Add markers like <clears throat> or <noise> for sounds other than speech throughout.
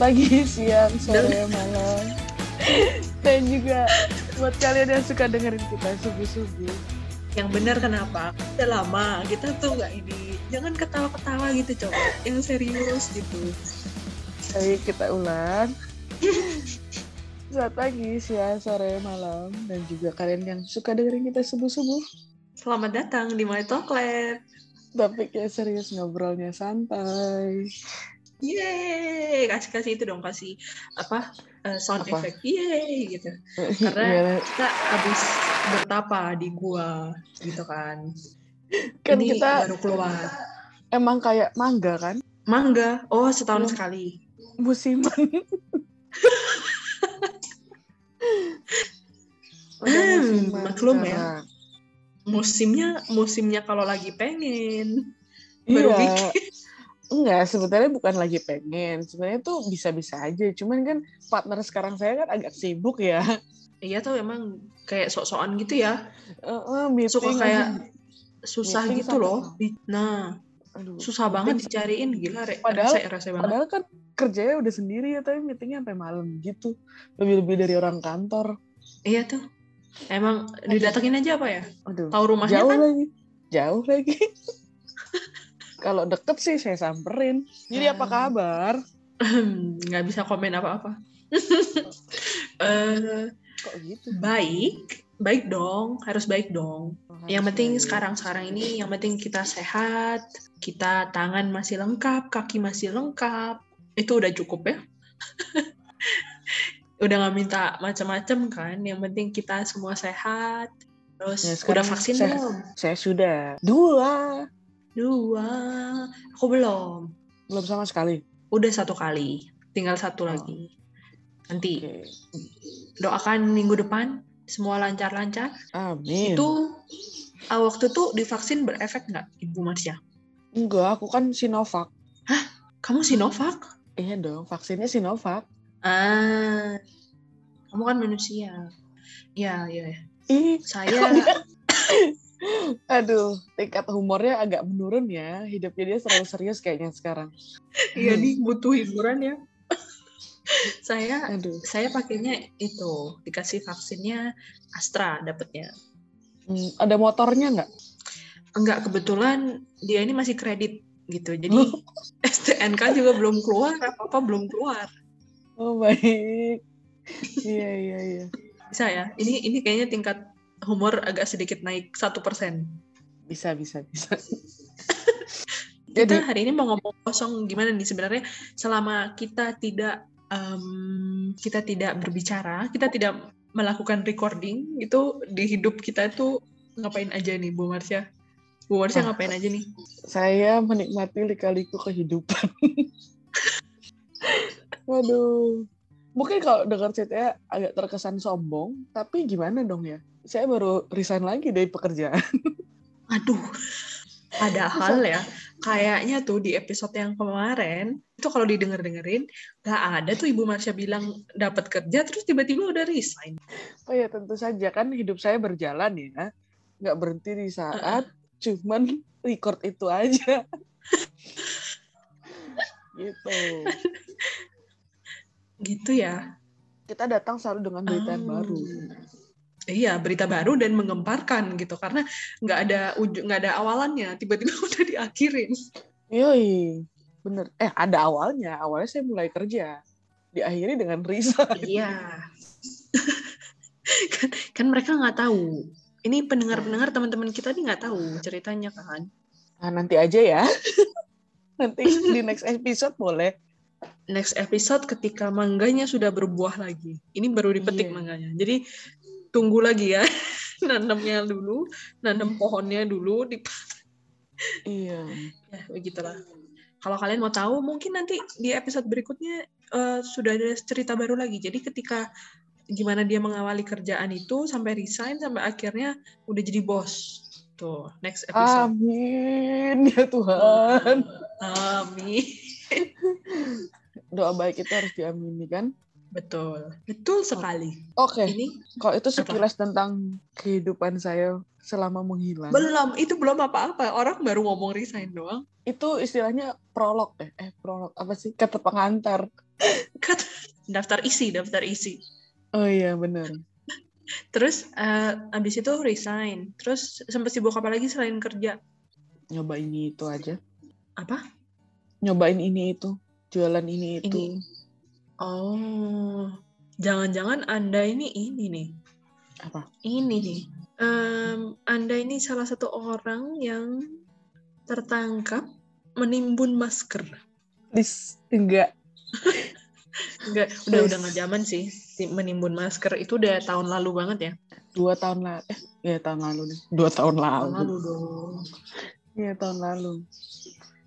pagi, siang, sore, malam. <laughs> Dan juga buat kalian yang suka dengerin kita subuh-subuh. Yang benar kenapa? Udah lama kita tuh nggak ini. Jangan ketawa-ketawa gitu coba. Yang serius gitu. Baik, kita ulang. <laughs> Selamat pagi, siang, sore, malam. Dan juga kalian yang suka dengerin kita subuh-subuh. Selamat datang di My Talk Lab. Topiknya serius, ngobrolnya santai. Yeay, kasih kasih itu dong kasih apa uh, sound Apa? effect. Yeay gitu. Karena Gimana? kita habis bertapa di gua gitu kan. Kan Ini kita baru keluar. emang kayak mangga kan? Mangga. Oh, setahun Iya. sekali. Musiman. <laughs> Hmm, maklum ya. Musimnya musimnya kalau lagi pengen baru Iya. bikin. Enggak, sebetulnya bukan lagi pengen. Sebenarnya tuh bisa-bisa aja. Cuman kan partner sekarang saya kan agak sibuk ya. Iya tuh emang kayak sok-sokan gitu ya. Eh, meeting Suka kayak susah Meeting gitu loh. Nah, Aduh. susah banget dicariin gila re, Padahal- rese, rese banget. Padahal kan kerjanya udah sendiri ya, tapi meetingnya sampai malam gitu. Lebih-lebih dari orang kantor. Iya tuh. Emang didatengin aja apa ya? Aduh. Tahu rumahnya Jauh kan? lagi. Jauh lagi. <laughs> Kalau deket sih saya samperin. Jadi apa Ah. kabar? <laughs> Nggak bisa komen apa-apa. <laughs> Eh, Kok gitu? baik, baik dong, harus baik dong. Yang Harus penting sekarang-sekarang ini, yang penting kita sehat, kita tangan masih lengkap, kaki masih lengkap, itu udah cukup ya. <laughs> udah nggak minta macam-macam kan, yang penting kita semua sehat. Terus Ya, udah vaksin sehat. belum? Saya sudah. Dua. Dua, aku belum. Belum sama sekali. Udah satu kali, tinggal satu Oh. lagi. Nanti Oke. doakan minggu depan semua lancar-lancar. Amin. Itu ah, waktu itu divaksin berefek nggak, Ibu Marsya? Enggak, aku kan Sinovac. Kamu Sinovac? Iya dong, vaksinnya Sinovac. Ah, kamu kan manusia. Ya, ya. ya. Ih, Saya, <laughs> aduh, tingkat humornya agak menurun ya. Hidupnya dia terlalu serius kayaknya sekarang. iya nih butuh hiburan ya. <laughs> saya, Aduh. saya pakainya itu dikasih vaksinnya Astra dapatnya. Hmm, ada motornya nggak? Enggak kebetulan dia ini masih kredit gitu. Jadi <laughs> Loh. STNK juga belum keluar, apa-apa belum keluar. Oh baik. iya iya iya. Bisa ya? Ini ini kayaknya tingkat humor agak sedikit naik satu persen. Bisa bisa bisa. <laughs> Kita hari ini mau ngomong kosong gimana nih sebenarnya selama kita tidak em, kita tidak berbicara, kita tidak melakukan recording itu di hidup kita itu ngapain aja nih Bu Marsha? Bu Marsha Ah. ngapain aja nih? saya menikmati lika-liku kehidupan. <laughs> Waduh. Mungkin kalau dengar ceritanya agak terkesan sombong, tapi gimana dong ya? Saya baru resign lagi dari pekerjaan. <laughs> Aduh. Padahal ya, kayaknya tuh di episode yang kemarin itu kalau didengar-dengerin nggak ada tuh Ibu Marsha bilang dapat kerja terus tiba-tiba udah resign. Oh ya tentu saja kan hidup saya berjalan ya. Nggak berhenti di saat cuman record itu aja. <laughs> gitu. Gitu ya. Kita datang selalu dengan berita Oh. baru. Iya, berita baru dan menggemparkan gitu karena nggak ada ujung, nggak ada awalannya, tiba-tiba <laughs> udah diakhirin. Yoi, bener. Eh ada awalnya. Awalnya saya mulai kerja. Diakhiri dengan resign. Iya. kan, kan mereka nggak tahu. Ini pendengar-pendengar teman-teman kita nih nggak tahu ceritanya kan. Nah, nanti aja ya. <laughs> nanti di next episode boleh. Next episode ketika mangganya sudah berbuah lagi. Ini baru dipetik Iya. mangganya. Jadi tunggu lagi ya. <laughs> Nanamnya dulu, nanam pohonnya dulu di <laughs> Iya. ya begitulah. Kalau kalian mau tahu, mungkin nanti di episode berikutnya eh, sudah ada cerita baru lagi. Jadi ketika gimana dia mengawali kerjaan itu sampai resign sampai akhirnya udah jadi bos. Tuh, next episode. Amin ya Tuhan. Amin. Doa baik itu harus diamini kan? Betul. Betul sekali. Oke, Ini kalau itu sekilas tentang kehidupan saya selama menghilang. belum, itu belum apa-apa. Orang baru ngomong resign doang. itu istilahnya prolog deh. Eh, prolog apa sih? Kata pengantar. <laughs> Kata, daftar isi, daftar isi. Oh iya benar. Terus eh, abis itu resign. Terus sempat sibuk apa lagi selain kerja? Nyoba ini itu aja. Apa? Nyobain ini itu. Jualan ini itu. Ini. Oh, jangan-jangan Anda ini ini nih. Apa? Ini nih. Em, anda ini salah satu orang yang tertangkap menimbun masker. Dis, enggak. <laughs> Enggak, udah udah nggak zaman sih si menimbun masker itu udah tahun lalu banget ya. Dua tahun lalu. Eh, ya tahun lalu nih. Dua tahun Tahun lalu. lalu dong. Iya tahun lalu.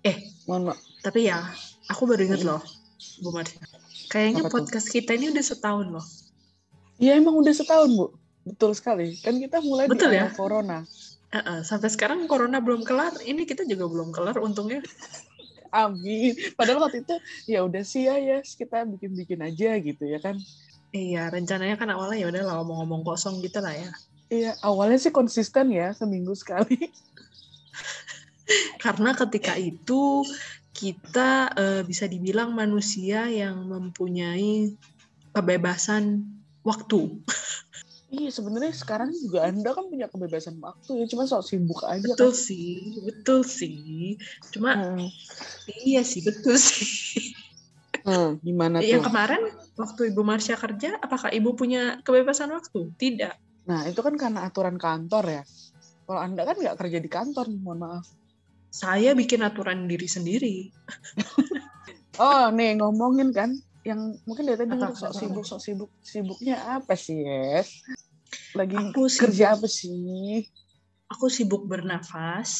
Eh. mohon maaf. Tapi ya, aku baru inget loh, Bu Marsha. Kayaknya Apa tuh? podcast kita ini udah setahun loh. Iya emang udah setahun bu. Betul sekali. Kan kita mulai Betul di ya? corona. Uh-uh, sampai sekarang corona belum kelar, ini kita juga belum kelar untungnya. Amin. Padahal waktu itu ya udah sih ya ya kita bikin-bikin aja gitu ya kan. Iya, rencananya kan awalnya ya udah lah ngomong-ngomong kosong gitu lah ya. Iya awalnya sih konsisten ya seminggu sekali. <laughs> Karena ketika itu kita eh, bisa dibilang manusia yang mempunyai kebebasan waktu. <laughs> Iya sebenarnya sekarang juga anda kan punya kebebasan waktu ya cuma sok sibuk aja Betul kan. sih, betul sih. Cuma Hmm. iya sih, betul sih. <laughs> Hmm, gimana Yang tuh? kemarin waktu Ibu Marsha kerja, apakah Ibu punya kebebasan waktu? Tidak. Nah itu kan karena aturan kantor ya. Kalau anda kan nggak kerja di kantor, mohon maaf. Saya bikin aturan diri sendiri. Oh nih ngomongin kan, yang mungkin dari tadi sok sibuk, sok sibuk, sibuknya apa sih Yes? Lagi Aku sibuk, kerja apa sih? aku sibuk bernafas,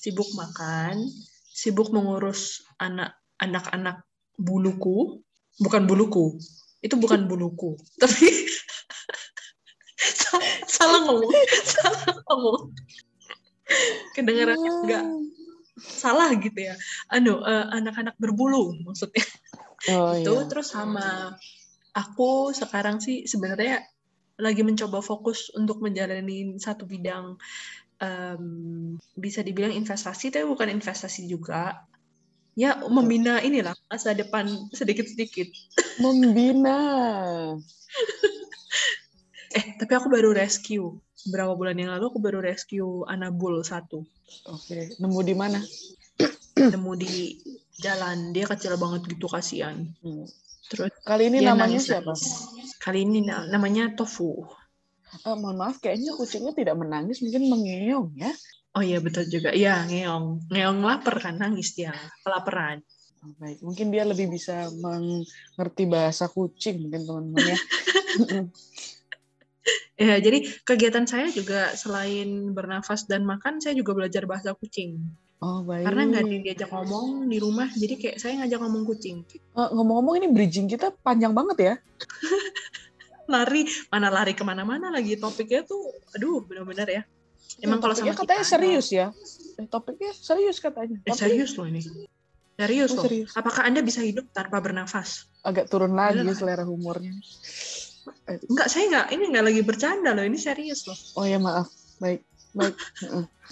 sibuk makan, sibuk mengurus anak anak-anak buluku, bukan buluku. Itu bukan buluku, <laughs> tapi salah, salah ngomong, salah ngomong. Kedengarannya enggak salah gitu ya. Anu, eh, anak-anak berbulu maksudnya. Oh itu iya. terus sama aku sekarang sih sebenarnya lagi mencoba fokus untuk menjalani satu bidang em, bisa dibilang investasi tapi bukan investasi juga ya membina inilah masa depan sedikit-sedikit Membina. <laughs> eh tapi aku baru rescue beberapa bulan yang lalu aku baru rescue Anabul satu Oke, nemu di mana? nemu di jalan dia kecil banget gitu kasihan Hmm. terus Kali ini namanya nangis-nangis. siapa? kali ini na- namanya Tofu Eh, mohon maaf, kayaknya kucingnya tidak menangis, mungkin mengeong ya. Oh iya betul juga. Iya, ngeong. Ngeong lapar kan nangis dia. Kelaparan. Oh, baik, mungkin dia lebih bisa mengerti bahasa kucing mungkin teman-teman ya. <laughs> Ya, jadi kegiatan saya juga selain bernafas dan makan, saya juga belajar bahasa kucing. oh baik. Karena nggak diajak ngomong di rumah, jadi kayak saya ngajak ngomong kucing. Eh, ngomong-ngomong ini bridging kita panjang banget ya. <laughs> Lari, mana lari ke mana-mana lagi. Topiknya tuh, aduh benar-benar ya. Emang kalau Topiknya sama katanya kita, serius ya. Eh, topiknya serius katanya. Eh, Tapi serius loh ini. Serius Oh, loh. serius. Apakah Anda bisa hidup tanpa bernafas? agak turun lagi selera humornya. Enggak, saya nggak. Ini nggak lagi bercanda loh. Ini serius loh. Oh ya maaf, baik, baik.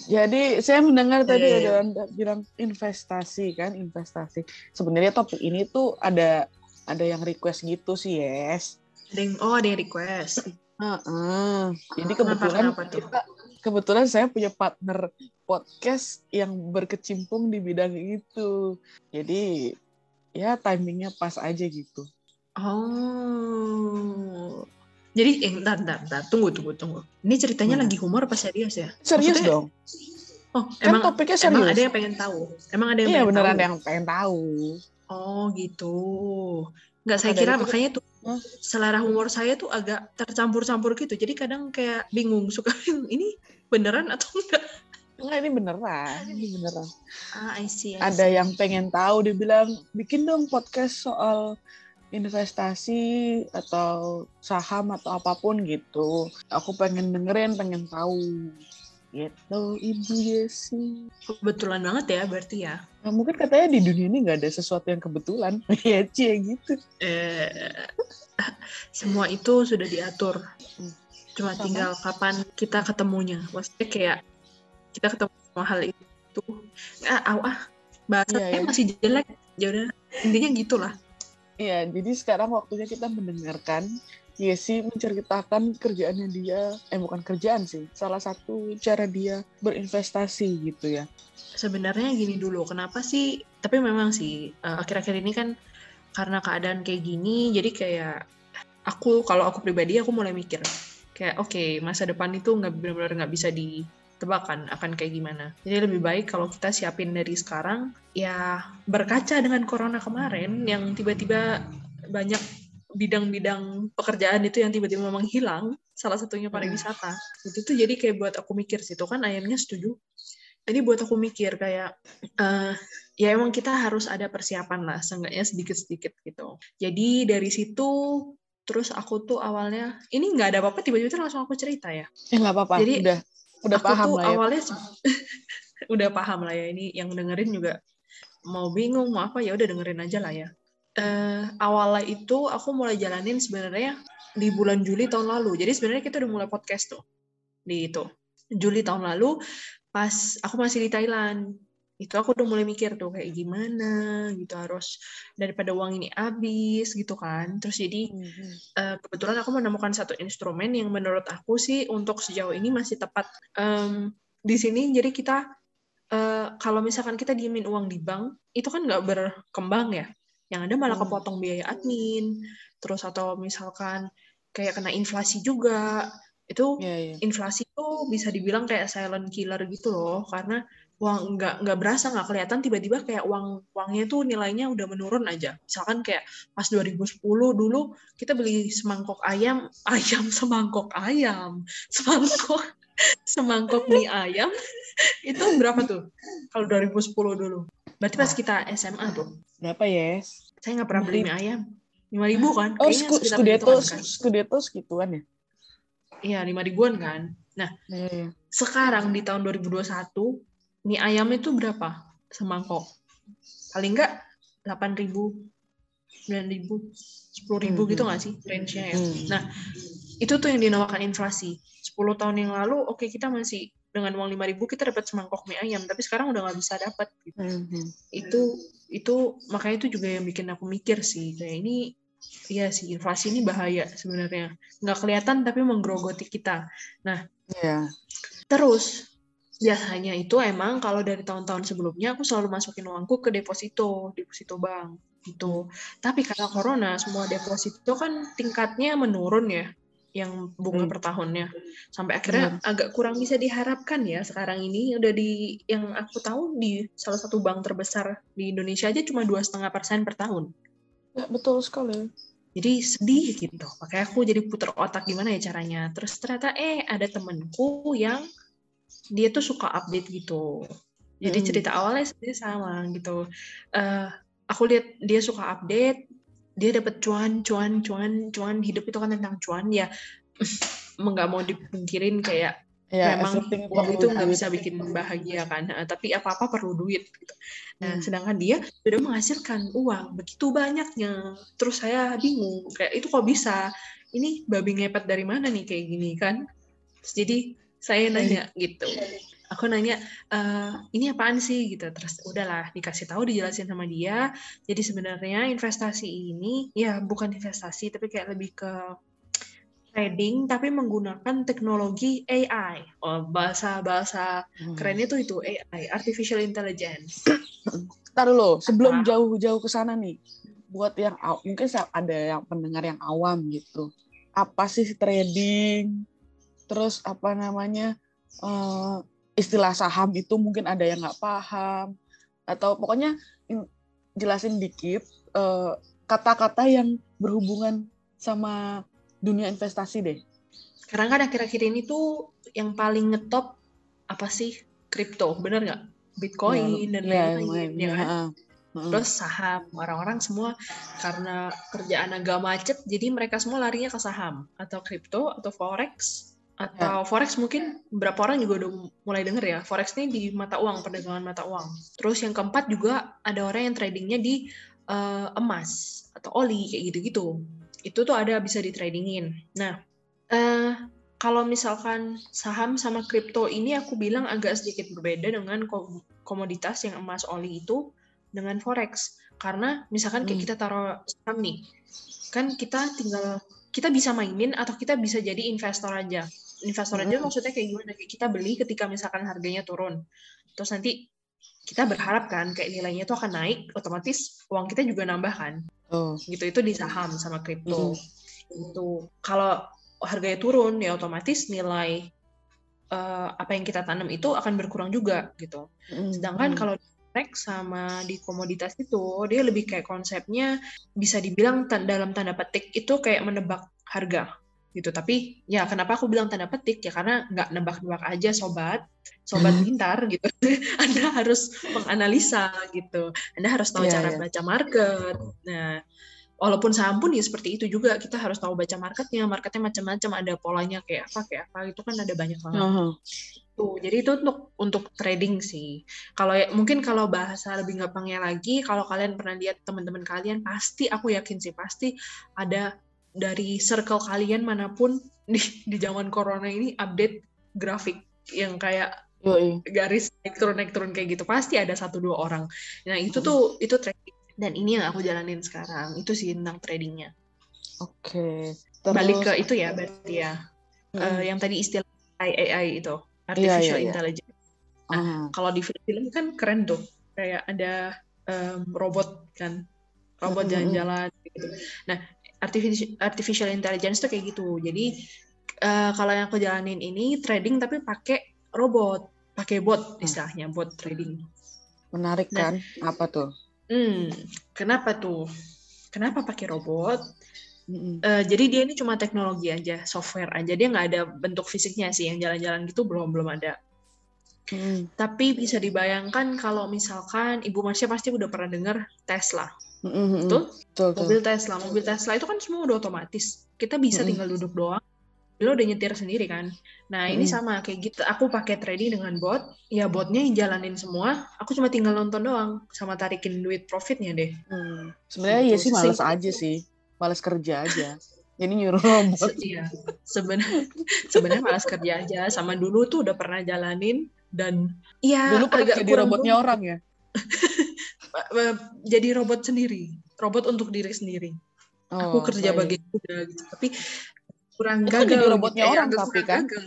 Jadi saya mendengar tadi Iya, iya, ada anda bilang investasi kan, investasi. Sebenarnya topik ini tuh ada ada yang request gitu sih, yes. Oh, ada yang request. Heeh. Jadi Kenapa, kebetulan kita kebetulan saya punya partner podcast yang berkecimpung di bidang itu. Jadi ya timingnya pas aja gitu. Oh. Jadi, eh, bentar, bentar, bentar. Tunggu, tunggu, tunggu. Ini ceritanya Hmm. lagi humor apa serius ya? Serius Maksudnya, dong. Oh, Kan emang, topiknya emang serius. ada yang pengen tahu? Emang ada yang Iya pengen beneran tahu? yang pengen tahu. Oh, gitu. Nggak, saya kira itu- makanya tuh selera humor saya tuh agak tercampur-campur gitu. Jadi kadang kayak bingung. Suka ini beneran atau enggak? Enggak ini beneran, ini beneran. Ah, I see, I Ada see. yang pengen tahu dia bilang bikin dong podcast soal investasi atau saham atau apa pun gitu. Aku pengen dengerin, pengen tahu. Gitu, Ibu Yesi. Kebetulan banget ya berarti ya. Nah, mungkin katanya di dunia ini nggak ada sesuatu yang kebetulan. <laughs> Iya, Cie, gitu. Eh, semua itu sudah diatur. Cuma Sama. tinggal kapan kita ketemunya. Maksudnya kayak kita ketemu sama hal itu. Ah, aw, ah. Bahasa Iya, saya iya. masih jelek. Ya udah, intinya gitulah. Iya, jadi sekarang waktunya kita mendengarkan Yesi menceritakan kerjaannya dia, eh bukan kerjaan sih, salah satu cara dia berinvestasi gitu ya. Sebenarnya gini dulu, kenapa sih? Tapi memang sih eh, akhir-akhir ini kan karena keadaan kayak gini, jadi kayak aku kalau aku pribadi aku mulai mikir kayak oke okay, masa depan itu nggak benar-benar nggak bisa ditebakkan akan kayak gimana. Jadi lebih baik kalau kita siapin dari sekarang ya berkaca dengan corona kemarin yang tiba-tiba banyak bidang-bidang pekerjaan itu yang tiba-tiba memang hilang, salah satunya pariwisata. Hmm. Itu tuh jadi kayak buat aku mikir sih, itu kan ayamnya setuju. Jadi buat aku mikir kayak uh, ya emang kita harus ada persiapan lah, seenggaknya sedikit-sedikit gitu. Jadi dari situ terus aku tuh awalnya ini nggak ada apa-apa tiba-tiba langsung aku cerita ya. Ya nggak apa-apa. Jadi udah udah aku paham tuh lah ya. awalnya <laughs> udah paham lah ya ini yang dengerin juga mau bingung mau apa ya udah dengerin aja lah ya uh, awalnya itu aku mulai jalanin sebenarnya di bulan Juli tahun lalu. Jadi sebenarnya kita udah mulai podcast tuh di itu Juli tahun lalu pas aku masih di Thailand itu aku udah mulai mikir tuh kayak gimana gitu harus daripada uang ini habis gitu kan terus jadi mm-hmm. uh, kebetulan aku menemukan satu instrumen yang menurut aku sih untuk sejauh ini masih tepat um, di sini jadi kita uh, kalau misalkan kita diemin uang di bank itu kan nggak berkembang ya yang ada malah hmm. kepotong biaya admin terus atau misalkan kayak kena inflasi juga itu yeah, yeah. inflasi tuh bisa dibilang kayak silent killer gitu loh karena uang nggak nggak berasa nggak kelihatan tiba-tiba kayak uang uangnya tuh nilainya udah menurun aja misalkan kayak pas 2010 dulu kita beli semangkok ayam <laughs> ayam semangkok ayam semangkok semangkok mie ayam itu berapa tuh kalau 2010 dulu berarti pas kita SMA tuh Berapa yes? Saya nggak pernah beli mie ayam. Lima ribu kan? Oh, sku skudeto, kan? skudeto segituan ya? Iya, lima ribuan kan. Nah, ya, ya. sekarang di tahun 2021 mie ayam itu berapa semangkok? Paling nggak delapan ribu, sembilan ribu, sepuluh ribu gitu nggak sih range-nya ya? Hmm. Nah, itu tuh yang dinamakan inflasi. 10 tahun yang lalu, oke okay, kita masih dengan uang lima ribu kita dapat semangkok mie ayam tapi sekarang udah nggak bisa dapat gitu. Mm-hmm. itu itu makanya itu juga yang bikin aku mikir sih kayak ini Iya sih inflasi ini bahaya sebenarnya nggak kelihatan tapi menggerogoti kita. Nah, yeah. terus biasanya itu emang kalau dari tahun-tahun sebelumnya aku selalu masukin uangku ke deposito, deposito bank gitu. Tapi karena corona semua deposito kan tingkatnya menurun ya yang bunga hmm. per tahunnya sampai akhirnya hmm. agak kurang bisa diharapkan ya sekarang ini udah di yang aku tahu di salah satu bank terbesar di Indonesia aja cuma dua setengah persen per tahun ya betul sekali jadi sedih gitu makanya aku jadi puter otak gimana ya caranya terus ternyata eh ada temenku yang dia tuh suka update gitu. Jadi hmm. cerita awalnya sebenarnya sama gitu. Uh, aku lihat dia suka update dia dapat cuan cuan cuan cuan. Hidup itu kan tentang cuan ya. <laughs> Nggak mau dipungkirin kayak ya, memang uang itu nggak bisa bikin bahagia kan. Nah, tapi apa apa perlu duit gitu. nah hmm. sedangkan dia sudah menghasilkan uang begitu banyaknya. Terus saya bingung kayak itu kok bisa? Ini babi ngepet dari mana nih kayak gini kan? Jadi saya nanya gitu. Aku nanya e, ini apaan sih? Gitu. Terus udahlah dikasih tahu dijelasin sama dia. Jadi sebenarnya investasi ini ya bukan investasi tapi kayak lebih ke trading tapi menggunakan teknologi AI oh, bahasa bahasa hmm. kerennya tuh itu AI artificial intelligence. <clears throat> Ntar dulu sebelum jauh-jauh ke sana nih buat yang mungkin ada yang pendengar yang awam gitu. Apa sih trading terus apa namanya uh, istilah saham itu mungkin ada yang nggak paham atau pokoknya jelasin dikit eh, kata-kata yang berhubungan sama dunia investasi deh. Sekarang kan akhir-akhir ini tuh yang paling ngetop apa sih kripto, bener nggak? Bitcoin ya, dan iya, lain-lain, ya, ya, kan? Ya, Terus saham, orang-orang semua karena kerjaan agak macet, jadi mereka semua larinya ke saham atau kripto atau forex atau forex mungkin beberapa orang juga udah mulai denger ya forex ini di mata uang perdagangan mata uang. Terus yang keempat juga ada orang yang tradingnya di uh, emas atau oli kayak gitu-gitu. Itu tuh ada bisa di tradingin nah uh, kalau misalkan saham sama kripto ini aku bilang agak sedikit berbeda dengan komoditas yang emas oli itu dengan forex. Karena misalkan kayak Hmm. kita taruh saham nih, kan kita tinggal kita bisa mainin atau kita bisa jadi investor aja. Investor aja Hmm. maksudnya kayak gimana? Kayak kita beli ketika misalkan harganya turun, terus nanti kita berharap kan kayak nilainya itu akan naik, otomatis uang kita juga nambah kan Oh. gitu itu di saham sama kripto Mm. itu kalau harganya turun ya otomatis nilai eh, apa yang kita tanam itu akan berkurang juga gitu Mm, sedangkan mm. kalau di forex sama di komoditas itu dia lebih kayak konsepnya bisa dibilang dalam tanda petik itu kayak menebak harga gitu. Tapi ya kenapa aku bilang tanda petik? Ya karena nggak nebak-nebak aja sobat. Sobat Hmm. pintar gitu. <laughs> Anda harus menganalisa gitu. Anda harus tahu Iya, cara iya. baca market. Nah walaupun saham pun ya seperti itu juga. Kita harus tahu baca marketnya. Marketnya macam-macam. Ada polanya kayak apa kayak apa. Itu kan ada banyak banget. Aha. tuh jadi itu untuk untuk trading sih. Kalau ya, mungkin kalau bahasa lebih gampangnya lagi kalau kalian pernah lihat teman-teman kalian pasti aku yakin sih pasti ada dari circle kalian mana pun di di zaman corona ini update grafik yang kayak Yoi. garis naik turun naik turun kayak gitu pasti ada satu dua orang nah itu tuh itu trading dan ini yang aku jalanin sekarang itu sih tentang tradingnya Oke. balik ke itu ya berarti ya. Eh, yang tadi istilah AI itu Iya, artificial iya. intelligence Aha. kalau di film kan keren tuh kayak ada em, robot kan robot Mm-mm. jalan-jalan gitu nah artificial artificial intelligence tuh kayak gitu jadi eh, kalau yang aku jalanin ini trading tapi pakai robot pakai bot istilahnya bot trading Menarik Nah. kan? Apa tuh? hmm kenapa tuh kenapa pakai robot Mm-mm. Eh, jadi dia ini cuma teknologi aja software aja dia nggak ada bentuk fisiknya sih yang jalan-jalan gitu belum belum ada Mm-mm. Tapi bisa dibayangkan kalau misalkan Ibu Marsha pasti udah pernah dengar Tesla. Mm-mm. Betul? Betul, betul. Mobil Tesla. Mobil Tesla itu kan semua udah otomatis. Kita bisa Mm-mm. tinggal duduk doang. Lo udah nyetir sendiri kan. Nah ini Mm-mm. sama kayak gitu. Aku pakai trading dengan bot. Ya botnya yang jalanin semua. Aku cuma tinggal nonton doang. Sama tarikin duit profitnya deh. Hmm. Sebenarnya iya Gitu. sih males aja sih. Males kerja aja. Jadi nyuruh robot. <laughs> Iya. Sebenarnya sebenarnya malas kerja aja. Sama dulu tuh udah pernah jalanin. Dan ya Dulu agak jadi robotnya orang ya? <laughs> eh, jadi robot sendiri, robot untuk diri sendiri. aku Oh, kerja baik. bagian kuda gitu, tapi kurang Itu gagal. jadi gitu, robotnya eh, orang tapi kan? gagal.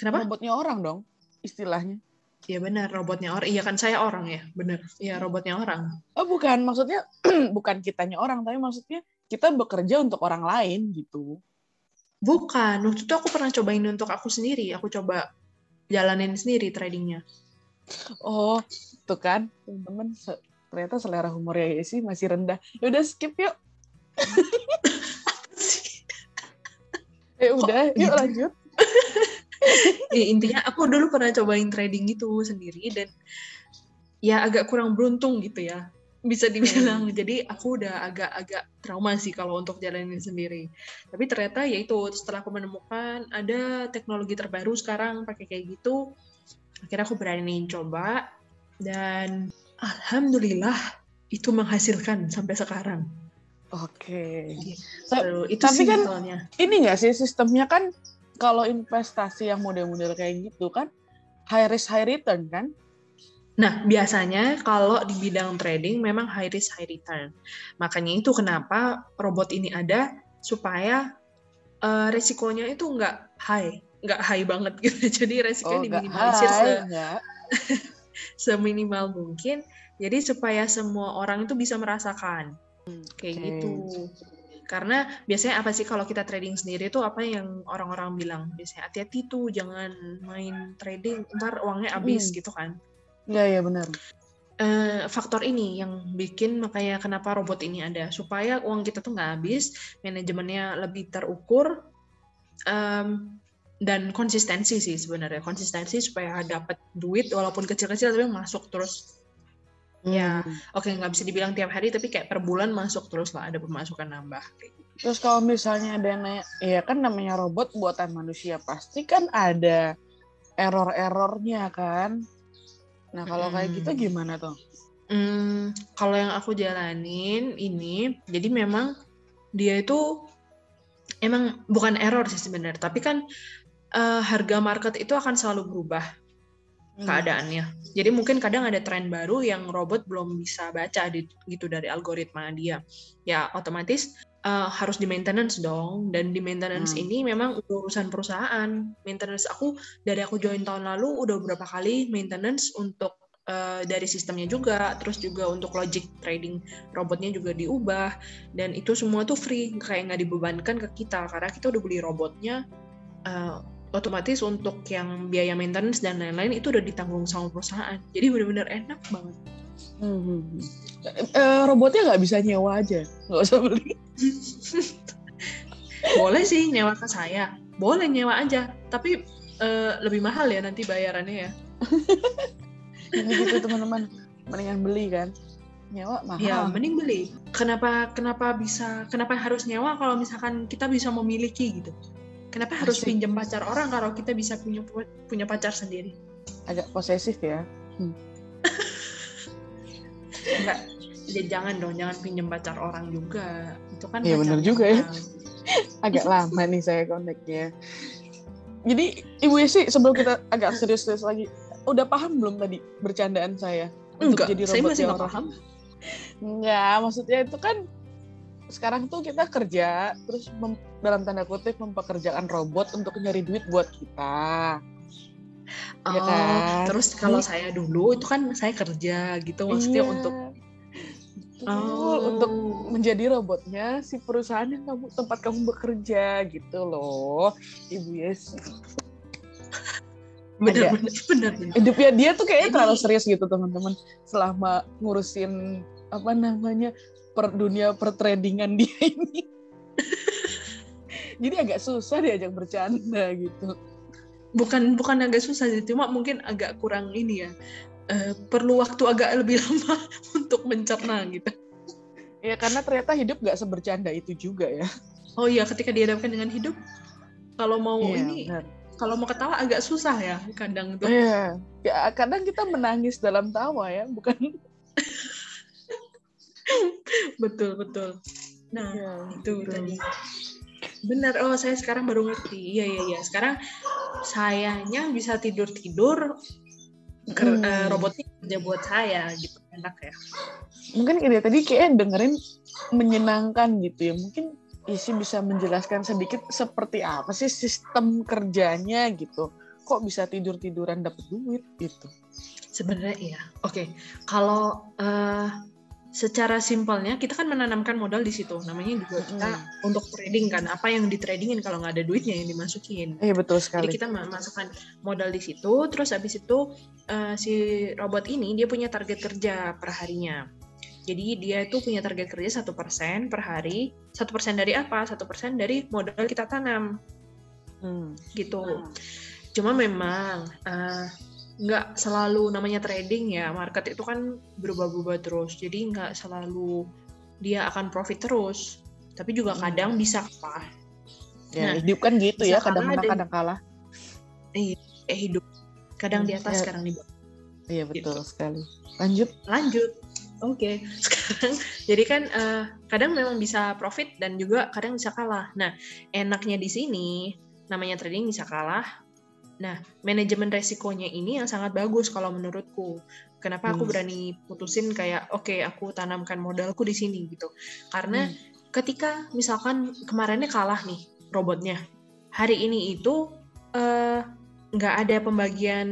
Kenapa? Robotnya orang dong, istilahnya. Iya benar, robotnya orang. Iya kan saya orang ya, benar. Iya robotnya orang. Oh bukan, maksudnya <clears throat> bukan kitanya orang, tapi maksudnya kita bekerja untuk orang lain gitu. Bukan, waktu itu aku pernah cobain untuk aku sendiri. Aku coba jalanin sendiri tradingnya. Oh, tuh kan, teman-teman se- ternyata selera humornya Yesi masih rendah. Ya udah skip yuk. <laughs> Eh udah, yuk gitu? lanjut. <laughs> Ya, intinya aku dulu pernah cobain trading gitu sendiri dan ya agak kurang beruntung gitu ya bisa dibilang jadi aku udah agak-agak trauma sih kalau untuk jalanin sendiri tapi ternyata ya itu setelah aku menemukan ada teknologi terbaru sekarang pakai kayak gitu akhirnya aku berani coba dan alhamdulillah itu menghasilkan sampai sekarang Oke. So, itu tapi kan- simpelnya. Ini nggak sih sistemnya kan kalau investasi yang model-model kayak gitu kan high risk high return kan? Nah, biasanya kalau di bidang trading memang high risk high return. Makanya itu kenapa robot ini ada supaya eh, resikonya itu nggak high, nggak high banget gitu. <laughs> Jadi resikonya Oh, diminimalisir se-. <laughs> seminimal mungkin. Jadi supaya semua orang itu bisa merasakan kayak oke. gitu. Karena biasanya apa sih kalau kita trading sendiri itu apa yang orang-orang bilang? Biasanya hati-hati tuh jangan main trading, ntar uangnya habis Hmm. gitu kan. Iya, iya benar. eh, faktor ini yang bikin makanya kenapa robot ini ada supaya uang kita tuh nggak habis manajemennya lebih terukur em, dan konsistensi sih sebenarnya konsistensi supaya dapat duit walaupun kecil-kecil tapi masuk terus Ya. Hmm. oke nggak bisa dibilang tiap hari tapi kayak per bulan masuk terus lah ada pemasukan nambah gitu. Terus kalau misalnya ada yang nanya, ya kan namanya robot buatan manusia, pasti kan ada error-errornya kan? Nah kalau kayak gitu gimana tuh? Hmm, kalau yang aku jalanin ini, jadi memang dia itu emang bukan error sih sebenarnya, tapi kan eh, harga market itu akan selalu berubah. Hmm. keadaannya. Jadi mungkin kadang ada tren baru yang robot belum bisa baca di, gitu dari algoritma dia. Ya otomatis uh, harus di maintenance dong. Dan di maintenance Hmm. ini memang urusan perusahaan. Maintenance aku dari aku join tahun lalu udah beberapa kali maintenance untuk uh, dari sistemnya juga, terus juga untuk logic trading robotnya juga diubah dan itu semua tuh free kayak nggak dibebankan ke kita karena kita udah beli robotnya uh, otomatis untuk yang biaya maintenance dan lain-lain itu udah ditanggung sama perusahaan. Jadi benar-benar enak banget. Hmm. Eh, robotnya nggak bisa nyewa aja, nggak usah beli. <laughs> Boleh sih nyewa ke saya, boleh nyewa aja, tapi eh, lebih mahal ya nanti bayarannya ya. Jadi <laughs> gitu teman-teman, mendingan beli kan. Nyewa mahal. Ya mending beli. Kenapa kenapa bisa kenapa harus nyewa kalau misalkan kita bisa memiliki gitu? Kenapa harus pinjam pacar orang kalau kita bisa punya punya pacar sendiri? Agak posesif ya. <laughs> Enggak, ya jangan dong, jangan pinjam pacar orang juga. Itu kan Iya, pacarnya juga ya. <laughs> Agak lama nih saya kontaknya. Jadi Ibu Yesi sebelum kita agak serius-serius lagi, udah paham belum tadi bercandaan saya? untuk Enggak, jadi saya robot masih yang nggak paham. Enggak, maksudnya itu kan sekarang tuh kita kerja terus mem- dalam tanda kutip mempekerjakan robot untuk nyari duit buat kita. Oh, Ya kan? terus kalau Jadi- saya dulu itu kan saya kerja gitu maksudnya Iya. untuk Oh. untuk menjadi robotnya si perusahaan yang kamu tempat kamu bekerja gitu loh, Ibu Yesi. <laughs> bener bener bener, bener. Hidupnya dia tuh kayaknya terlalu serius gitu teman-teman selama ngurusin apa namanya per dunia pertradingan dia ini. Jadi agak susah diajak bercanda gitu. bukan bukan agak susah sih cuma mungkin agak kurang ini ya eh, perlu waktu agak lebih <laughs> lama untuk mencerna gitu Ya karena ternyata hidup nggak sebercanda itu juga ya. oh iya ketika dihadapkan dengan hidup kalau mau Iya, ini benar. kalau mau ketawa agak susah ya kadang tuh Iya. Ya kadang kita menangis dalam tawa ya, bukan <laughs> betul betul nah Iya, itu betul. tadi benar oh saya sekarang baru ngerti iya iya iya sekarang sayanya bisa tidur tidur Hmm. robotnya kerja buat saya gitu enak ya Mungkin kayak tadi kayak dengerin menyenangkan gitu ya. Mungkin Isi bisa menjelaskan sedikit seperti apa sih sistem kerjanya gitu. Kok bisa tidur-tiduran dapat duit gitu. sebenarnya iya oke kalau eh, secara simpelnya kita kan menanamkan modal di situ namanya juga kita Mm-mm. untuk trading kan apa yang di tradingin kalau nggak ada duitnya yang dimasukin Iya betul Jadi sekali. kita ma- masukkan modal di situ, terus habis itu eh, si robot ini dia punya target kerja per harinya. Jadi dia itu punya target kerja satu persen per hari. Satu persen dari apa? Satu persen dari modal kita tanam, Hmm. gitu. Cuma memang eh, nggak selalu namanya trading ya. Market itu kan berubah-ubah terus. Jadi nggak selalu dia akan profit terus. Tapi juga Hmm. kadang bisa kalah. Ya, Nah, hidup kan gitu ya, kadang kalah menang dan- kadang kalah. Kayak hidup. Kadang di Hmm, atas, ya. kadang di bawah. Iya betul sekali. Lanjut. lanjut oke <laughs> sekarang jadi kan eh, kadang memang bisa profit dan juga kadang bisa kalah nah enaknya di sini namanya trading bisa kalah nah manajemen resikonya ini yang sangat bagus kalau menurutku kenapa aku Hmm. berani putusin kayak oke aku tanamkan modalku di sini gitu karena Hmm. ketika misalkan kemarinnya kalah nih robotnya hari ini itu eh, nggak ada pembagian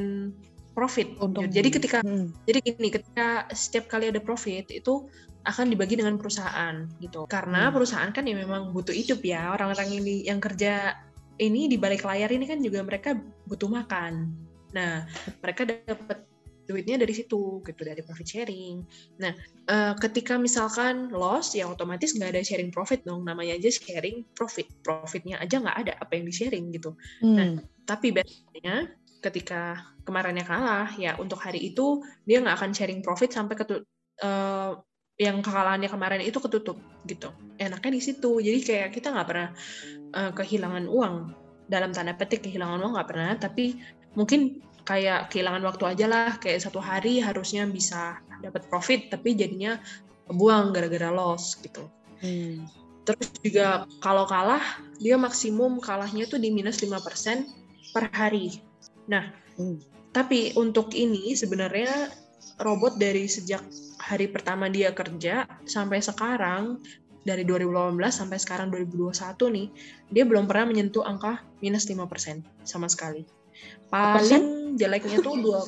profit Untung. jadi ketika Hmm. jadi gini, ketika setiap kali ada profit itu akan dibagi dengan perusahaan gitu. Karena Hmm. perusahaan kan ya memang butuh hidup ya. Orang-orang ini yang kerja ini di balik layar ini kan juga mereka butuh makan. Nah, mereka dapat duitnya dari situ gitu dari profit sharing. Nah, eh, ketika misalkan loss ya otomatis nggak ada sharing profit dong. Namanya aja sharing profit. Profitnya aja nggak ada apa yang di sharing gitu. Hmm. Tapi biasanya ketika kemarinnya kalah, ya untuk hari itu dia nggak akan sharing profit sampai ketu eh, yang kekalahannya kemarin itu ketutup gitu. Enaknya di situ. Jadi kayak kita nggak pernah eh, kehilangan uang dalam tanda petik kehilangan uang nggak pernah. Tapi mungkin kayak kehilangan waktu aja lah. Kayak satu hari harusnya bisa dapat profit, tapi jadinya buang gara-gara loss gitu. Hmm. Terus juga kalau kalah, dia maksimum kalahnya tuh di minus 5% per hari. Nah, Hmm. Tapi untuk ini sebenarnya robot dari sejak hari pertama dia kerja sampai sekarang dari 2018 sampai sekarang 2021 nih, dia belum pernah menyentuh angka minus 5% sama sekali. <laughs> Paling jeleknya tuh dua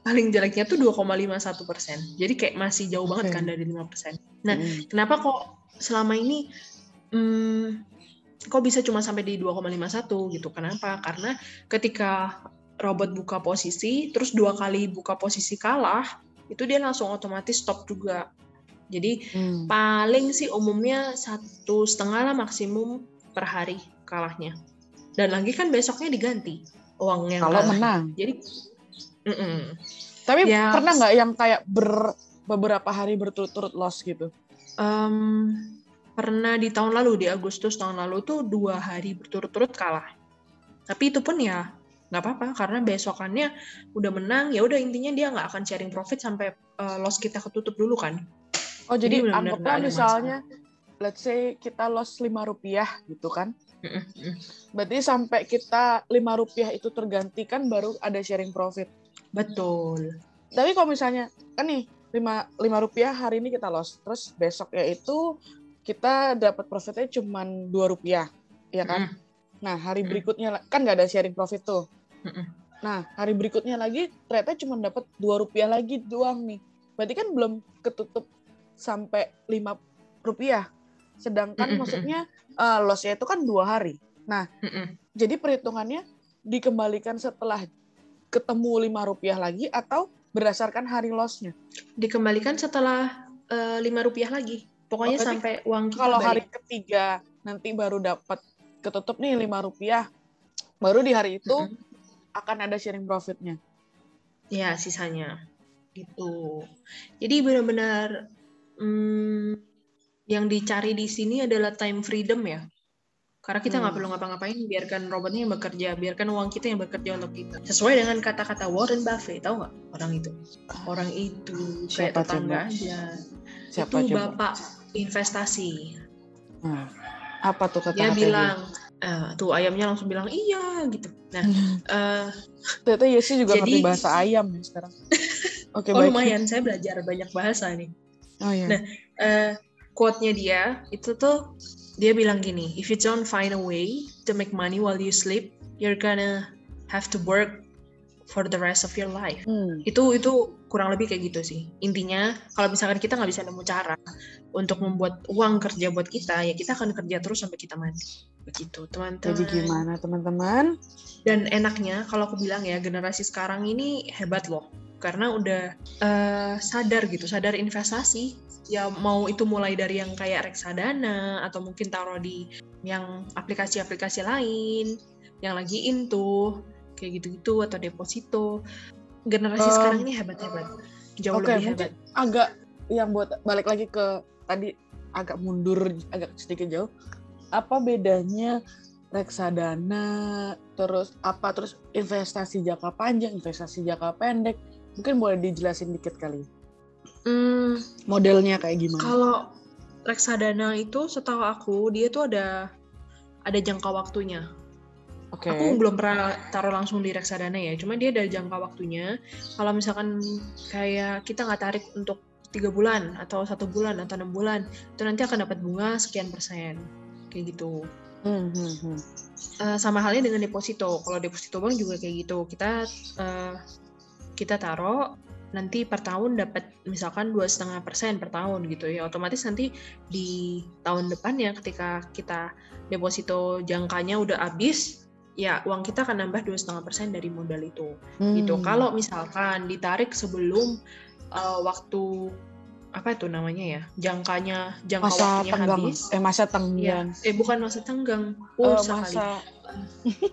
paling jeleknya tuh 2,51 persen. Jadi kayak masih jauh banget okay. kan dari 5 persen. Nah, hmm. kenapa kok selama ini hmm, kok bisa cuma sampai di 2,51 gitu? Kenapa? Karena ketika robot buka posisi, terus dua kali buka posisi kalah, itu dia langsung otomatis stop juga. Jadi hmm. paling sih umumnya satu setengah lah maksimum per hari kalahnya. Dan lagi kan besoknya diganti uangnya. Kalau menang. Jadi Mm -mm. Tapi ya, pernah nggak yang kayak ber, beberapa hari berturut-turut loss gitu? Um, pernah di tahun lalu di Agustus tahun lalu tuh dua hari berturut-turut kalah. Tapi itu pun ya nggak apa-apa karena besokannya udah menang ya udah intinya dia nggak akan sharing profit sampai uh, loss kita ketutup dulu kan. Oh jadi, jadi anggaplah misalnya masalah. let's say kita loss lima rupiah gitu kan. Berarti sampai kita lima rupiah itu tergantikan baru ada sharing profit. Betul. Tapi kalau misalnya kan nih lima lima rupiah hari ini kita loss, terus besok ya itu kita dapat profitnya cuma dua rupiah, ya kan? Mm. Nah hari berikutnya kan nggak ada sharing profit tuh. Nah hari berikutnya lagi ternyata cuma dapat dua rupiah lagi doang nih. Berarti kan belum ketutup sampai lima rupiah. Sedangkan mm maksudnya uh, lossnya itu kan dua hari. Nah mm jadi perhitungannya dikembalikan setelah ketemu lima rupiah lagi atau berdasarkan hari lossnya? Dikembalikan setelah eh, lima uh, rupiah lagi. Pokoknya oh, sampai uang kita Kalau balik. hari ketiga nanti baru dapat ketutup nih lima rupiah, baru di hari itu mm -hmm. Akan ada sharing profitnya. Ya sisanya gitu. Jadi benar-benar hmm, yang dicari di sini adalah time freedom ya. Karena kita nggak hmm. perlu ngapa-ngapain, biarkan robotnya yang bekerja, biarkan uang kita yang bekerja untuk kita. Sesuai dengan kata-kata Warren Buffett, tahu nggak orang itu? Orang itu kayak Siapa tetangga coba? aja. Siapa itu coba? bapak investasi. Hmm. Apa tuh kata Dia bilang, uh, tuh ayamnya langsung bilang iya gitu. Nah, uh, <laughs> ternyata Yesi juga jadi, ngerti bahasa ayam ya sekarang. <laughs> Oke, okay, oh, baik. lumayan. Saya belajar banyak bahasa nih. Oh, iya. Nah, uh, quote-nya dia itu tuh dia bilang gini, if you don't find a way to make money while you sleep, you're gonna have to work for the rest of your life. Hmm. Itu itu kurang lebih kayak gitu sih. Intinya kalau misalkan kita nggak bisa nemu cara untuk membuat uang kerja buat kita, ya kita akan kerja terus sampai kita mati. Begitu, teman-teman. Jadi gimana, teman-teman? Dan enaknya kalau aku bilang ya generasi sekarang ini hebat loh karena udah uh, sadar gitu, sadar investasi. Ya mau itu mulai dari yang kayak reksadana atau mungkin taruh di yang aplikasi-aplikasi lain yang lagi into kayak gitu-gitu atau deposito. Generasi uh, sekarang ini hebat-hebat. Jauh okay, lebih hebat. Agak yang buat balik lagi ke tadi agak mundur agak sedikit jauh. Apa bedanya reksadana terus apa terus investasi jangka panjang, investasi jangka pendek Mungkin boleh dijelasin dikit kali. Hmm, modelnya kayak gimana? Kalau reksadana itu setahu aku dia tuh ada ada jangka waktunya. Okay. Aku belum pernah taruh langsung di reksadana ya, cuma dia ada jangka waktunya. Kalau misalkan kayak kita nggak tarik untuk tiga bulan atau satu bulan atau enam bulan, itu nanti akan dapat bunga sekian persen, kayak gitu. Hmm, hmm, hmm. Uh, sama halnya dengan deposito. Kalau deposito bank juga kayak gitu. Kita uh, kita taruh nanti per tahun dapat misalkan dua setengah persen per tahun gitu ya otomatis nanti di tahun depan ya ketika kita deposito jangkanya udah habis ya uang kita akan nambah dua setengah persen dari modal itu hmm. gitu kalau misalkan ditarik sebelum uh, waktu apa itu namanya ya jangkanya jangka masa waktunya tenggang. habis eh masa tenggang ya, eh bukan masa tenggang pulsa uh, masa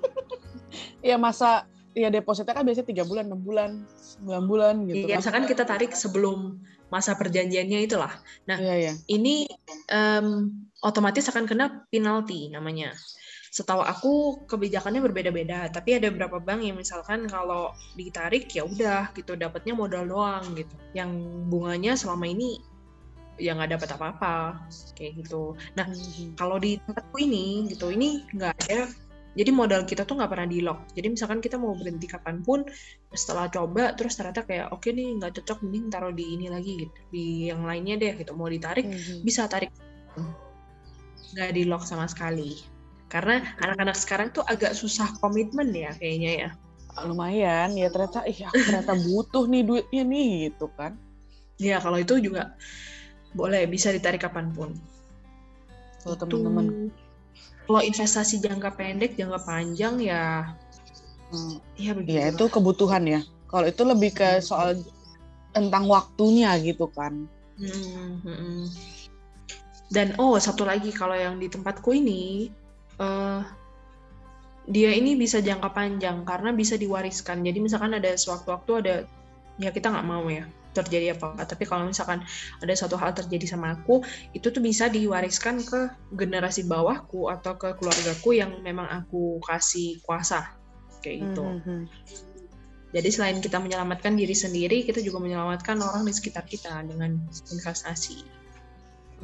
<laughs> ya masa Iya depositnya kan biasanya tiga bulan, enam bulan, sembilan bulan gitu. Iya, kan. misalkan kita tarik sebelum masa perjanjiannya itulah. Nah, iya, iya. ini um, otomatis akan kena penalti namanya. Setahu aku kebijakannya berbeda-beda, tapi ada beberapa bank yang misalkan kalau ditarik ya udah gitu dapatnya modal doang gitu. Yang bunganya selama ini ya nggak dapat apa-apa kayak gitu. Nah, hmm. kalau di tempatku ini gitu, ini nggak ada Jadi modal kita tuh nggak pernah di lock. Jadi misalkan kita mau berhenti kapan pun, setelah coba terus ternyata kayak oke okay nih nggak cocok, mending taruh di ini lagi gitu, di yang lainnya deh gitu. Mau ditarik mm-hmm. bisa tarik, nggak di lock sama sekali. Karena anak-anak sekarang tuh agak susah komitmen ya kayaknya ya. Lumayan ya ternyata, ih aku ternyata butuh nih duitnya nih gitu kan. Ya kalau itu juga boleh bisa ditarik kapan pun. Kalau teman-teman kalau investasi jangka pendek, jangka panjang ya hmm. ya begitu. Ya itu kebutuhan ya. Kalau itu lebih ke soal tentang waktunya gitu kan. Hmm, hmm, hmm. Dan oh satu lagi kalau yang di tempatku ini uh, dia ini bisa jangka panjang karena bisa diwariskan. Jadi misalkan ada sewaktu-waktu ada ya kita nggak mau ya terjadi apa-apa. Tapi kalau misalkan ada satu hal terjadi sama aku, itu tuh bisa diwariskan ke generasi bawahku atau ke keluargaku yang memang aku kasih kuasa kayak gitu. Mm -hmm. Jadi selain kita menyelamatkan diri sendiri, kita juga menyelamatkan orang di sekitar kita dengan investasi.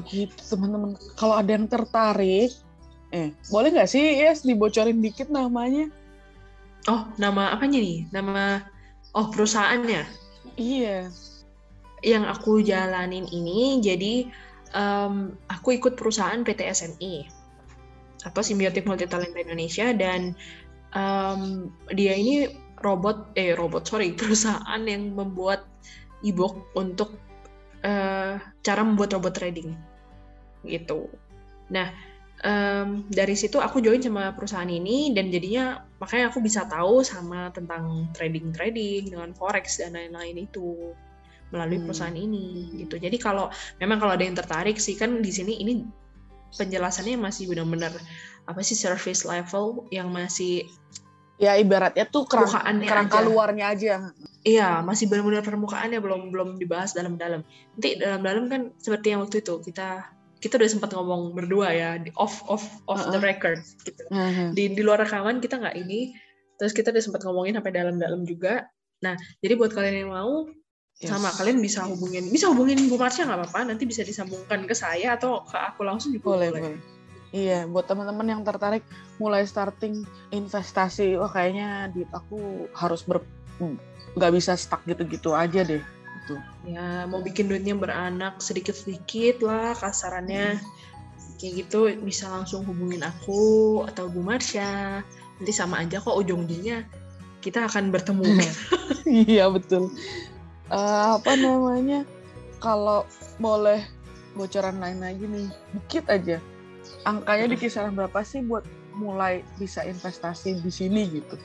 Gitu teman-teman. Kalau ada yang tertarik, eh boleh nggak sih Yes dibocorin dikit namanya? Oh nama apanya nih? Nama oh perusahaannya? Iya yang aku jalanin ini jadi um, aku ikut perusahaan PT SMI atau Symbiotic Multi Talenta Indonesia dan um, dia ini robot eh robot sorry <laughs> perusahaan yang membuat ebook untuk uh, cara membuat robot trading gitu. Nah um, dari situ aku join sama perusahaan ini dan jadinya makanya aku bisa tahu sama tentang trading trading dengan forex dan lain-lain itu melalui hmm. perusahaan ini gitu. Jadi kalau memang kalau ada yang tertarik sih kan di sini ini penjelasannya masih benar-benar apa sih service level yang masih ya ibaratnya tuh kerang, kerangka aja. luarnya aja. Iya, masih benar-benar permukaannya belum belum dibahas dalam-dalam. Nanti dalam-dalam kan seperti yang waktu itu kita kita udah sempat ngomong berdua ya di off off off uh -uh. the record gitu. Uh -huh. Di di luar rekaman kita nggak ini, terus kita udah sempat ngomongin sampai dalam-dalam juga. Nah, jadi buat kalian yang mau Yes. Sama kalian bisa hubungin, bisa hubungin Bu Marsha nggak apa-apa, nanti bisa disambungkan ke saya atau ke aku langsung juga boleh. boleh. Iya, buat teman-teman yang tertarik mulai starting investasi, wah kayaknya duit aku harus ber nggak bisa stuck gitu-gitu aja deh. Gitu. Ya, mau bikin duitnya beranak sedikit-sedikit lah kasarannya. Hmm. Kayak gitu bisa langsung hubungin aku atau Bu Marsha. Nanti sama aja kok ujung-ujungnya kita akan bertemu. <laughs> iya, betul uh, apa namanya kalau boleh bocoran lain lagi nih dikit aja angkanya di kisaran berapa sih buat mulai bisa investasi di sini gitu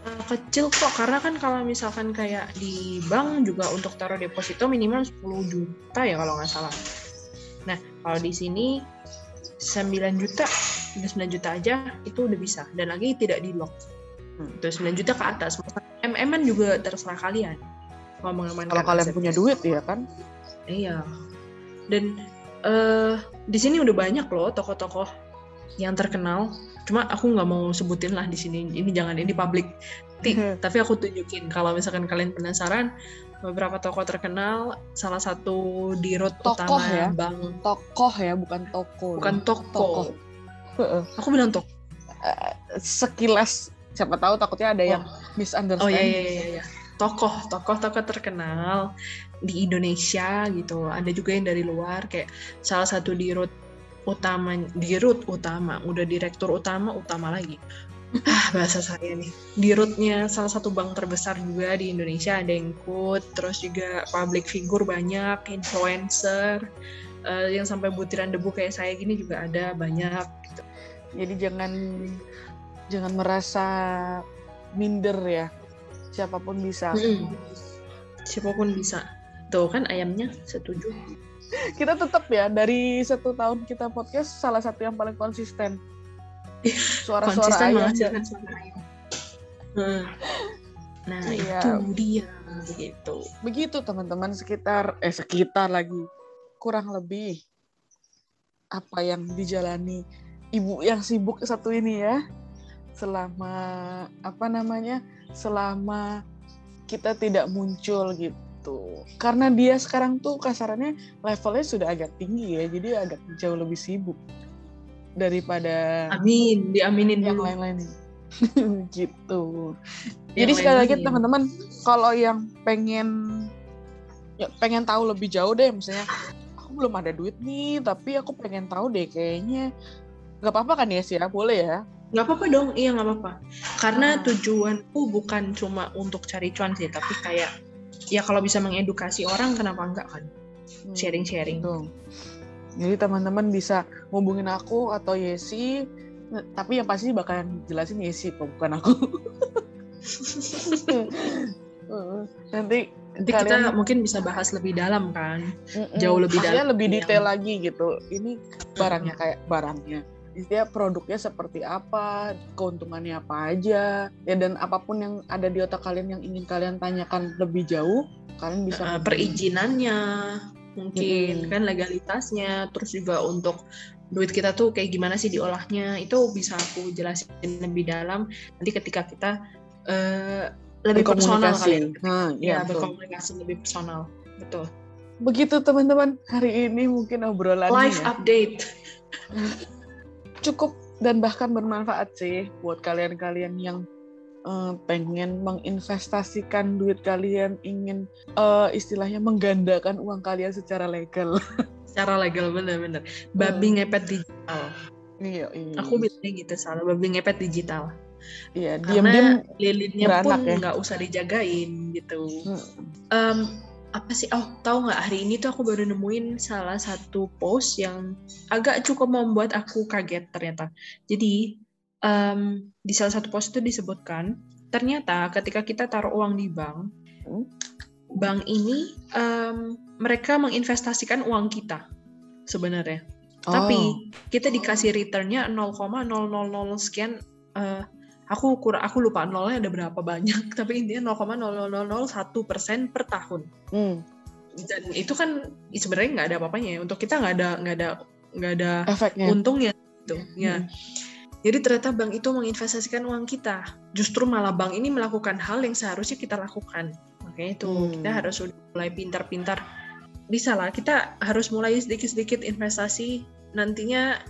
kecil kok karena kan kalau misalkan kayak di bank juga untuk taruh deposito minimal 10 juta ya kalau nggak salah. Nah kalau di sini 9 juta 9 juta aja itu udah bisa. Dan lagi tidak di lock. Hmm. terus 9 juta ke atas. Mm juga terserah kalian. Kalau mengamankan kalau kalian punya duit ya kan? Iya. Dan uh, di sini udah banyak loh tokoh-tokoh yang terkenal cuma aku nggak mau sebutin lah di sini. Ini jangan ini publik hmm. tapi aku tunjukin kalau misalkan kalian penasaran beberapa tokoh terkenal salah satu di road tokoh utama ya? bang tokoh ya bukan toko bukan toko aku bilang toko uh, sekilas siapa tahu takutnya ada oh. yang misunderstanding oh iya iya iya, iya. Tokoh tokoh tokoh terkenal di Indonesia gitu. Ada juga yang dari luar kayak salah satu di root utama di root utama udah direktur utama utama lagi. Ah bahasa saya nih. Di rootnya salah satu bank terbesar juga di Indonesia ada yang ikut terus juga public figure banyak influencer uh, yang sampai butiran debu kayak saya gini juga ada banyak gitu. jadi jangan jangan merasa minder ya siapa pun bisa. Hmm. siapa pun bisa. Tuh kan ayamnya setuju kita tetap ya dari satu tahun kita podcast salah satu yang paling konsisten suara-suara ayam, suara ayam. Hmm. nah iya. itu dia begitu begitu teman-teman sekitar eh sekitar lagi kurang lebih apa yang dijalani ibu yang sibuk satu ini ya selama apa namanya selama kita tidak muncul gitu karena dia sekarang tuh kasarannya levelnya sudah agak tinggi ya jadi agak jauh lebih sibuk daripada Amin, diaminin yang lain-lain. <laughs> Gitu. Yang Jadi sekali lagi teman-teman kalau yang pengen ya pengen tahu lebih jauh deh misalnya aku belum ada duit nih tapi aku pengen tahu deh kayaknya. Nggak apa-apa kan ya sih ya boleh ya? Nggak apa-apa dong, iya nggak apa-apa. Karena Hmm. tujuanku bukan cuma untuk cari cuan sih, tapi kayak ya kalau bisa mengedukasi orang kenapa enggak kan? Hmm, Sharing-sharing. gitu. Jadi teman-teman bisa hubungin aku atau Yesi tapi yang pasti bakalan jelasin Yesi kok bukan aku. <laughs> Nanti Nanti Kalian- kita mungkin bisa bahas lebih dalam kan. Mm-mm. jauh lebih dalam lebih yang- detail lagi gitu. Ini barangnya kayak barangnya. Dia produknya seperti apa, keuntungannya apa aja, ya dan apa pun yang ada di otak kalian yang ingin kalian tanyakan lebih jauh, kalian bisa hubungi. perizinannya mungkin Mm-mm. kan legalitasnya terus juga untuk duit kita tuh kayak gimana sih diolahnya itu bisa aku jelasin lebih dalam. Nanti ketika kita eh, lebih personal kali ya Nah, ya, ya, betul. berkomunikasi lebih personal betul. Begitu teman-teman, hari ini mungkin obrolannya live ya, update <laughs> cukup dan bahkan bermanfaat sih buat kalian-kalian yang eh, pengen menginvestasikan duit kalian, ingin eh, istilahnya menggandakan uang kalian secara legal. <laughs> secara legal bener-bener babi ngepet digital Iya, iya. aku bilangnya gitu salah babi ngepet digital Iya, diam-diam lilinnya pun ya. nggak usah dijagain gitu Hmm. Em, apa sih oh tahu nggak hari ini tuh aku baru nemuin salah satu post yang agak cukup membuat aku kaget ternyata jadi em, di salah satu post itu disebutkan ternyata ketika kita taruh uang di bank Hmm. bank ini em, mereka menginvestasikan uang kita sebenarnya Oh. tapi kita dikasih returnnya 0,000 sekian eh, aku kurang aku lupa nolnya ada berapa banyak <laughs> tapi intinya 0,0001 persen per tahun. Hmm, dan itu kan sebenarnya nggak ada apa-apanya ya untuk kita nggak ada nggak ada nggak ada efeknya. untungnya gitu ya. Hmm. jadi ternyata bank itu menginvestasikan uang kita. Justru malah bank ini melakukan hal yang seharusnya kita lakukan. Makanya itu Hmm. kita harus mulai pintar-pintar. Bisa lah kita harus mulai sedikit-sedikit investasi. Nantinya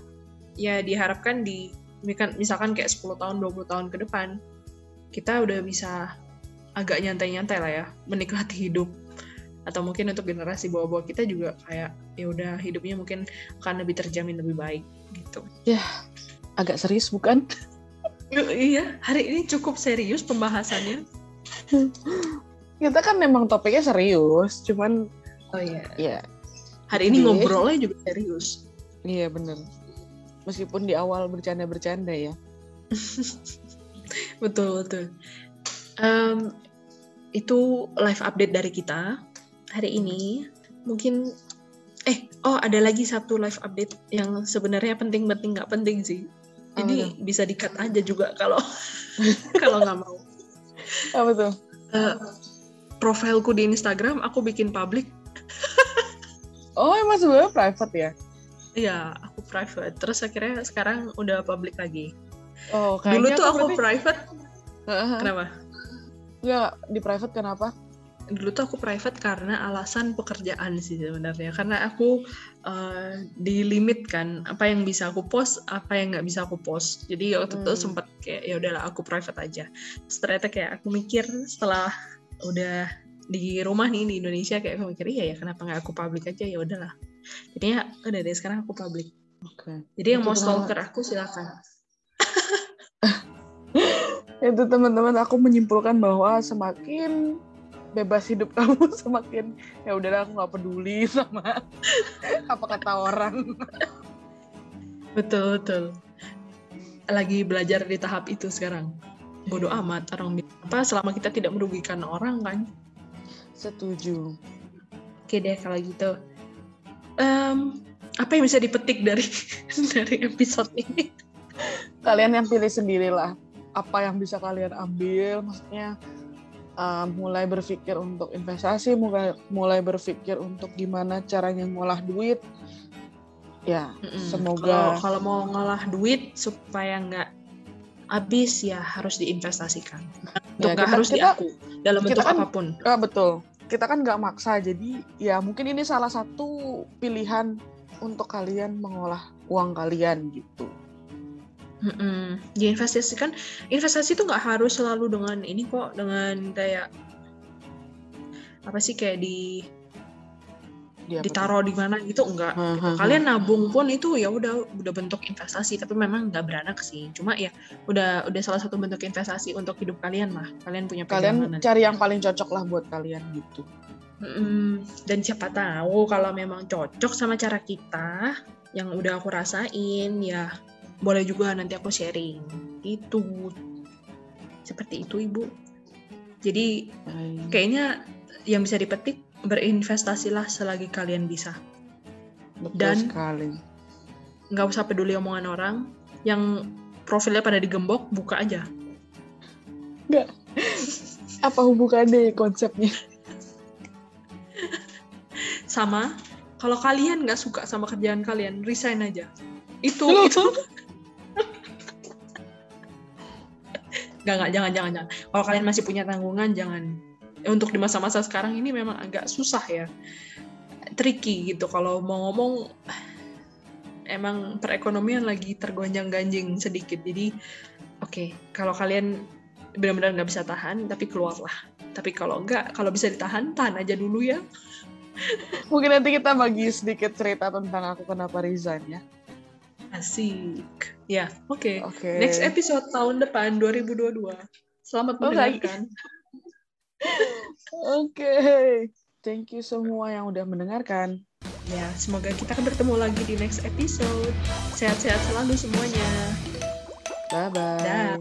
ya diharapkan di misalkan- misalkan kayak 10 tahun 20 tahun ke depan kita udah bisa agak nyantai-nyantai lah ya menikmati hidup atau mungkin untuk generasi bawah-bawah kita juga kayak ya udah hidupnya mungkin akan lebih terjamin lebih baik gitu. Agak serius bukan? iya, hari ini cukup serius pembahasannya. Kita kan memang topiknya serius, cuman Oh iya. ya Hari ini Iya. ngobrolnya juga serius. iya bener. Meskipun di awal bercanda-bercanda ya. <laughs> betul betul. Em, itu live update dari kita hari ini. Mungkin eh oh ada lagi satu live update yang sebenarnya penting-penting nggak penting sih. Jadi bisa dikat aja juga kalau <laughs> kalau nggak mau. Apa tuh? Eh, profilku di Instagram aku bikin public. Oh, emang sebenarnya private ya? Iya, aku private. Terus akhirnya sekarang udah public lagi. Oh, Dulu tuh aku berarti- private. Kenapa? Enggak, di private kenapa? dulu tuh aku private karena alasan pekerjaan sih sebenarnya karena aku uh, dilimitkan apa yang bisa aku post apa yang nggak bisa aku post jadi waktu itu Hmm. sempat kayak ya udahlah aku private aja Terus ternyata kayak aku mikir setelah udah di rumah nih di Indonesia kayak aku mikir iya ya kenapa nggak aku public aja ya udahlah jadinya udah deh sekarang aku public. Oke. jadi yang Itu mau stalker aku silakan. <laughs> Itu teman-teman aku menyimpulkan bahwa semakin bebas hidup <laughs> kamu semakin ya udahlah aku nggak peduli <laughs> sama apa kata orang. betul betul. Lagi belajar di tahap itu sekarang. Bodoh amat orang apa selama kita tidak merugikan orang kan? Setuju. oke deh kalau gitu Em, apa yang bisa dipetik dari <laughs> dari episode ini Kalian yang pilih sendirilah apa yang bisa kalian ambil maksudnya uh, mulai berpikir untuk investasi, mulai mulai berpikir untuk gimana caranya ngolah duit. Ya, Mm-mm. Semoga- kalau kalau mau ngolah duit supaya nggak habis ya harus diinvestasikan untuk Ya, kita- harus kita- diaku dalam bentuk kan- apa pun ah, betul. Kita kan nggak maksa, jadi ya mungkin ini salah satu pilihan untuk kalian mengolah uang kalian gitu. Mm-mm. Diinvestasikan, investasi itu nggak harus selalu dengan ini kok, dengan kayak apa sih kayak di Tuh? ditaruh di mana gitu enggak. Hmm, hmm, Kalian nabung pun itu ya udah udah bentuk investasi, tapi memang nggak beranak sih. Cuma ya udah udah salah satu bentuk investasi untuk hidup kalian lah. Kalian punya kalian cari yang paling cocok lah buat kalian gitu. Mm-mm. Dan siapa tahu kalau memang cocok sama cara kita yang udah aku rasain ya boleh juga nanti aku sharing. Itu seperti itu ibu. Jadi kayaknya yang bisa dipetik berinvestasilah selagi kalian bisa. Betul dan- sekali. Nggak usah peduli omongan orang. Yang profilnya pada digembok buka aja. Apa hubungannya konsepnya? Sama kalau kalian nggak suka sama kerjaan kalian resign aja. Itu Loh. itu Nggak, nggak, jangan, jangan, jangan. Kalau kalian masih punya tanggungan, jangan. Untuk di masa-masa sekarang ini memang agak susah ya. Tricky gitu. Kalau mau ngomong, emang perekonomian lagi tergonjang-ganjing sedikit. Jadi, oke, kalau kalian benar-benar nggak bisa tahan, tapi keluarlah. Tapi kalau nggak, kalau bisa ditahan, tahan aja dulu ya. Mungkin nanti kita bagi sedikit cerita tentang aku kenapa resign ya. Asik. Ya, oke. Oke. Next episode tahun depan 2022. Selamat Oh, mendengarkan. Oke. Thank you semua yang udah mendengarkan. Ya, semoga kita akan bertemu lagi di next episode. Sehat-sehat selalu semuanya. Bye bye. Dah.